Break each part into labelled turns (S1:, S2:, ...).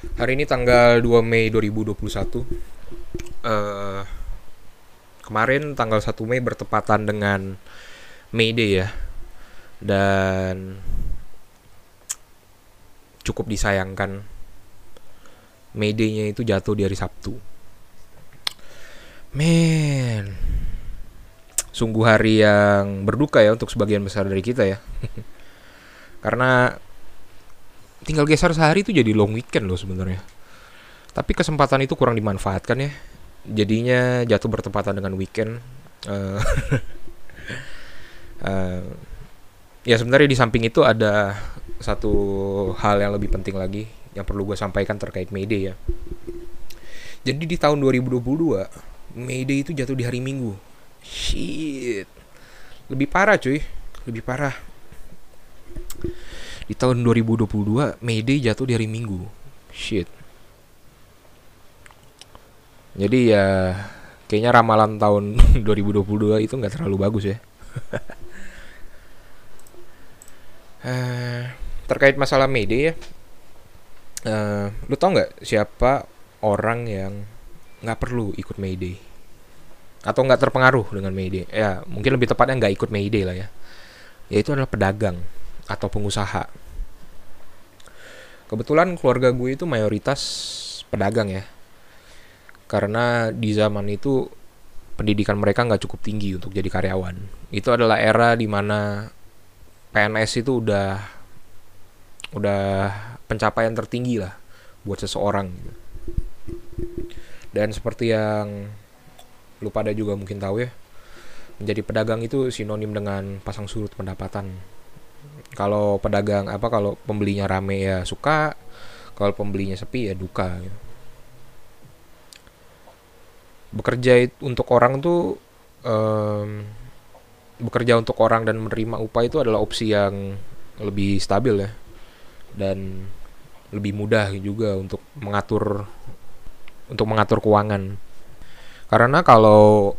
S1: Hari ini tanggal 2 Mei 2021. Eh kemarin tanggal 1 Mei bertepatan dengan May Day ya. Dan cukup disayangkan May Day-nya itu jatuh di hari Sabtu. Men. Sungguh hari yang berduka ya untuk sebagian besar dari kita ya. Karena tinggal geser sehari itu jadi long weekend loh sebenarnya. Tapi kesempatan itu kurang dimanfaatkan ya. Jadinya jatuh bertepatan dengan weekend. Eh, eh, ya sebenarnya di samping itu ada satu hal yang lebih penting lagi yang perlu gue sampaikan terkait Mayday ya. Jadi di tahun 2022 Mayday itu jatuh di hari Minggu. Shit. Lebih parah cuy, lebih parah. Di tahun 2022 Mayday jatuh di hari Minggu. Shit. Jadi ya kayaknya ramalan tahun 2022 itu nggak terlalu bagus ya. Eh, terkait masalah Mayday ya, eh, lu tau nggak siapa orang yang nggak perlu ikut Mayday atau nggak terpengaruh dengan Mayday? Ya mungkin lebih tepatnya nggak ikut Mayday lah ya. Yaitu adalah pedagang atau pengusaha. Kebetulan keluarga gue itu mayoritas pedagang ya. Karena di zaman itu pendidikan mereka nggak cukup tinggi untuk jadi karyawan. Itu adalah era di mana PNS itu udah udah pencapaian tertinggi lah buat seseorang. Dan seperti yang lu pada juga mungkin tahu ya, menjadi pedagang itu sinonim dengan pasang surut pendapatan. Kalau pedagang apa kalau pembelinya rame ya suka, kalau pembelinya sepi ya duka. Gitu. Bekerja untuk orang tuh em, bekerja untuk orang dan menerima upah itu adalah opsi yang lebih stabil ya dan lebih mudah juga untuk mengatur untuk mengatur keuangan karena kalau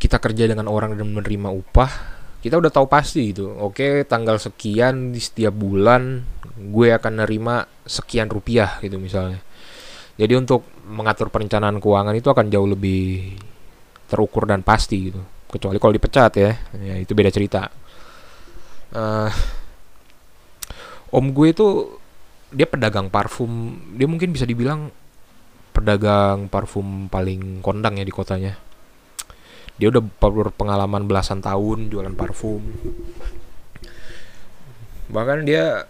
S1: kita kerja dengan orang dan menerima upah kita udah tahu pasti gitu oke tanggal sekian di setiap bulan gue akan nerima sekian rupiah gitu misalnya. Jadi untuk mengatur perencanaan keuangan itu akan jauh lebih terukur dan pasti gitu. Kecuali kalau dipecat ya. Ya itu beda cerita. Eh, om gue itu dia pedagang parfum. Dia mungkin bisa dibilang pedagang parfum paling kondang ya di kotanya dia udah berpengalaman belasan tahun jualan parfum. Bahkan dia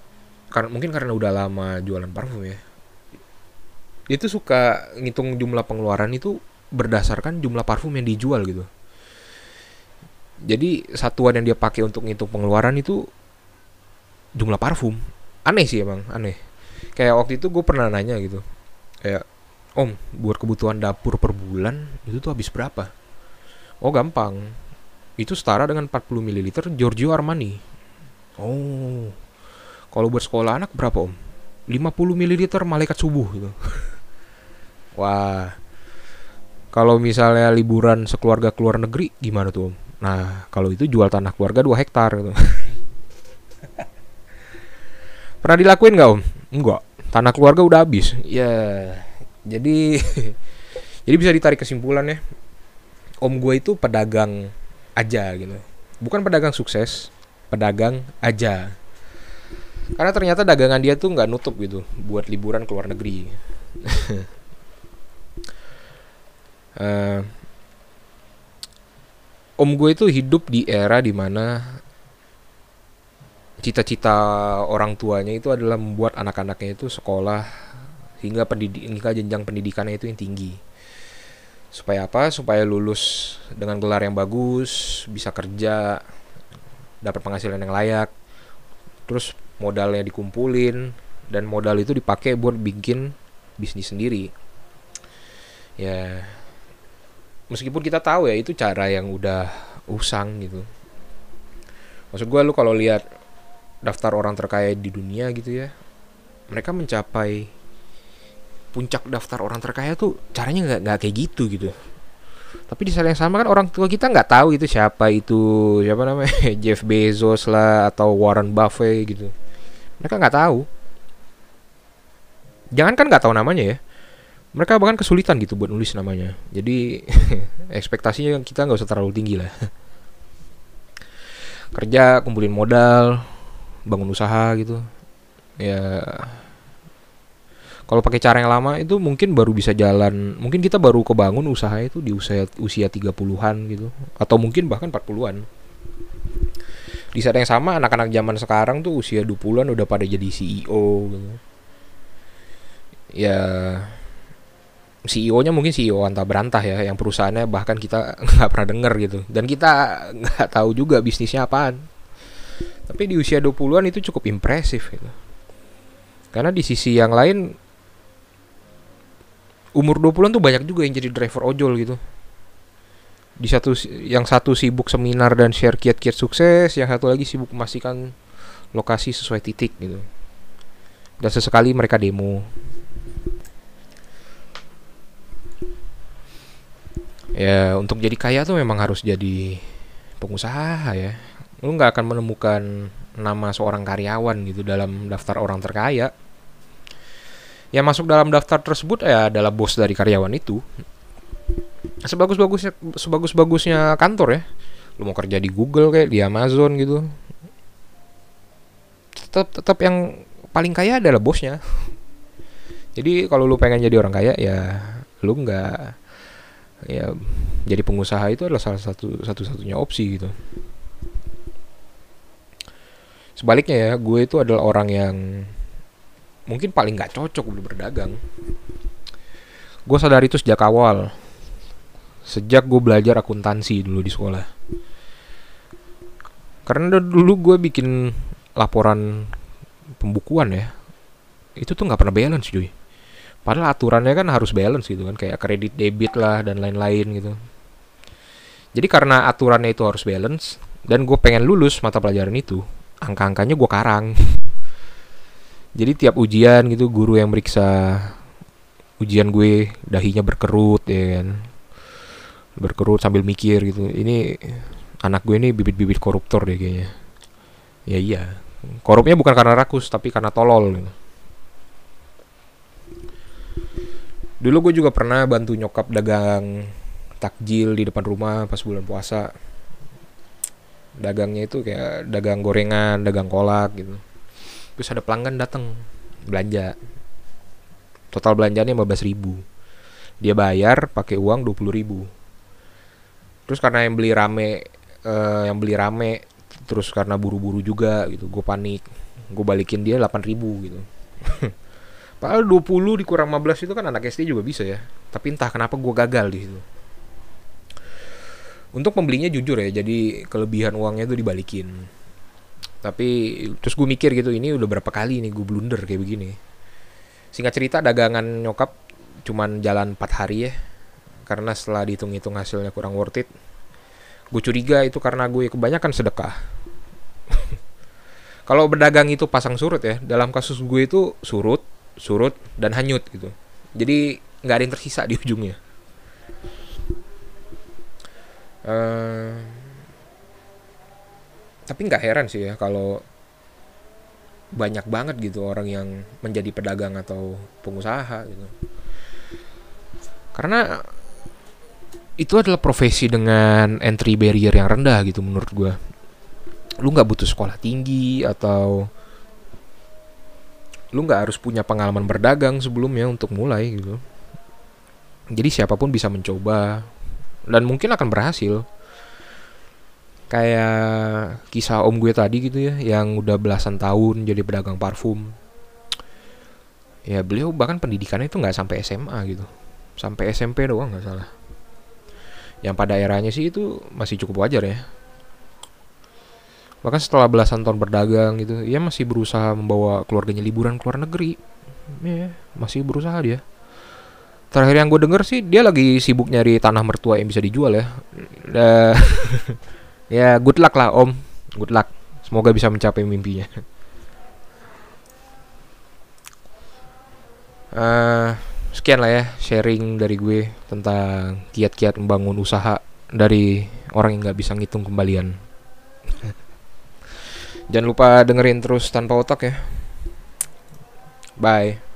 S1: karena mungkin karena udah lama jualan parfum ya dia tuh suka ngitung jumlah pengeluaran itu berdasarkan jumlah parfum yang dijual gitu. Jadi satuan yang dia pakai untuk ngitung pengeluaran itu jumlah parfum. Aneh sih emang aneh. Kayak waktu itu gue pernah nanya gitu kayak om buat kebutuhan dapur per bulan itu tuh habis berapa oh gampang. Itu setara dengan 40 ml Giorgio Armani. Oh. Kalau buat sekolah anak berapa om? 50 ml malaikat subuh gitu. Wah. Kalau misalnya liburan sekeluarga keluar negeri gimana tuh om? Nah kalau itu jual tanah keluarga 2 hektar gitu. Pernah dilakuin nggak om? Enggak tanah keluarga udah habis? Ya jadi jadi bisa ditarik kesimpulan ya om gue itu pedagang aja gitu. Bukan pedagang sukses pedagang aja. Karena ternyata dagangan dia tuh nggak nutup gitu buat liburan ke luar negeri. Eh, om gue itu hidup di era di mana cita-cita orang tuanya itu adalah membuat anak-anaknya itu sekolah hingga pendidik hingga jenjang pendidikannya itu yang tinggi supaya apa? Supaya lulus dengan gelar yang bagus bisa kerja dapat penghasilan yang layak. Terus modalnya dikumpulin dan modal itu dipakai buat bikin bisnis sendiri. Ya meskipun kita tahu ya itu cara yang udah usang gitu. Maksud gue lu kalau lihat daftar orang terkaya di dunia gitu ya mereka mencapai puncak daftar orang terkaya tuh caranya nggak nggak kayak gitu gitu. Tapi di saat yang sama kan orang tua kita nggak tahu itu siapa itu siapa namanya Jeff Bezos lah atau Warren Buffett gitu. Mereka nggak tahu. Jangan kan nggak tahu namanya ya. Mereka bahkan kesulitan gitu buat nulis namanya. Jadi ekspektasinya kita nggak usah terlalu tinggi lah. Kerja kumpulin modal bangun usaha gitu. Ya kalau pakai cara yang lama itu mungkin baru bisa jalan mungkin kita baru kebangun usaha itu di usia usia 30-an gitu atau mungkin bahkan 40-an di saat yang sama anak-anak zaman sekarang tuh usia 20-an udah pada jadi CEO gitu. Ya CEO-nya mungkin CEO antah berantah ya, yang perusahaannya bahkan kita nggak pernah denger gitu. Dan kita nggak tahu juga bisnisnya apaan. Tapi di usia 20-an itu cukup impresif gitu. Karena di sisi yang lain umur 20-an tuh banyak juga yang jadi driver ojol gitu di satu yang satu sibuk seminar dan share kiat-kiat sukses, yang satu lagi sibuk memastikan lokasi sesuai titik gitu. Dan sesekali mereka demo. Ya untuk jadi kaya tuh memang harus jadi pengusaha ya. Lu nggak akan menemukan nama seorang karyawan gitu dalam daftar orang terkaya. Yang masuk dalam daftar tersebut ya adalah bos dari karyawan itu. Sebagus-bagusnya sebagus-bagusnya kantor ya. Lu mau kerja di Google kayak di Amazon gitu. Tetap tetap yang paling kaya adalah bosnya. Jadi kalau lu pengen jadi orang kaya ya lu nggak ya jadi pengusaha itu adalah salah satu satu-satunya opsi gitu. Sebaliknya ya gue itu adalah orang yang mungkin paling nggak cocok berdagang. Gue sadar itu sejak awal. Sejak gue belajar akuntansi dulu di sekolah. Karena dulu gue bikin laporan pembukuan ya itu tuh nggak pernah balance cuy. Padahal aturannya kan harus balance gitu kan kayak kredit debit lah dan lain-lain gitu. Jadi karena aturannya itu harus balance dan gue pengen lulus mata pelajaran itu angka-angkanya gue karang jadi tiap ujian gitu guru yang meriksa ujian gue dahinya berkerut ya kan. Berkerut sambil mikir gitu. Ini anak gue ini bibit-bibit koruptor deh kayaknya. Ya iya. Korupnya bukan karena rakus tapi karena tolol gitu. dulu gue juga pernah bantu nyokap dagang takjil di depan rumah pas bulan puasa. Dagangnya itu kayak dagang gorengan dagang kolak gitu terus ada pelanggan datang belanja. Total belanjanya 15 ribu. Dia bayar pakai uang 20 ribu. Terus karena yang beli rame uh, yang beli rame terus karena buru-buru juga gitu gue panik. Gue balikin dia 8000 gitu. Padahal 20 dikurang 15 itu kan anak SD juga bisa ya. Tapi entah kenapa gue gagal di situ. Untuk pembelinya jujur ya jadi kelebihan uangnya itu dibalikin tapi terus gue mikir gitu ini udah berapa kali nih gue blunder kayak begini? Singkat cerita dagangan nyokap cuman jalan 4 hari ya. Karena setelah dihitung-hitung hasilnya kurang worth it gue curiga itu karena gue kebanyakan sedekah. Kalau berdagang itu pasang surut ya dalam kasus gue itu surut surut dan hanyut gitu. Jadi nggak ada yang tersisa di ujungnya. Uh, tapi nggak heran sih ya kalau banyak banget gitu orang yang menjadi pedagang atau pengusaha gitu. Karena itu adalah profesi dengan entry barrier yang rendah gitu menurut gue lu nggak butuh sekolah tinggi atau lu nggak harus punya pengalaman berdagang sebelumnya untuk mulai gitu. Jadi siapa pun bisa mencoba dan mungkin akan berhasil kayak kisah om gue tadi gitu ya yang udah belasan tahun jadi pedagang parfum. Ya beliau bahkan pendidikannya itu nggak sampai SMA gitu. Sampai SMP doang nggak salah. Yang pada eranya sih itu masih cukup wajar ya. Bahkan setelah belasan tahun berdagang gitu ia masih berusaha membawa keluarganya liburan ke luar negeri. Ya masih berusaha dia. Terakhir yang gue denger sih dia lagi sibuk nyari tanah mertua yang bisa dijual ya ya good luck lah om good luck semoga bisa mencapai mimpinya uh, sekian lah ya sharing dari gue tentang kiat-kiat membangun usaha dari orang yang nggak bisa ngitung kembalian. Jangan lupa dengerin terus tanpa otak ya. Bye.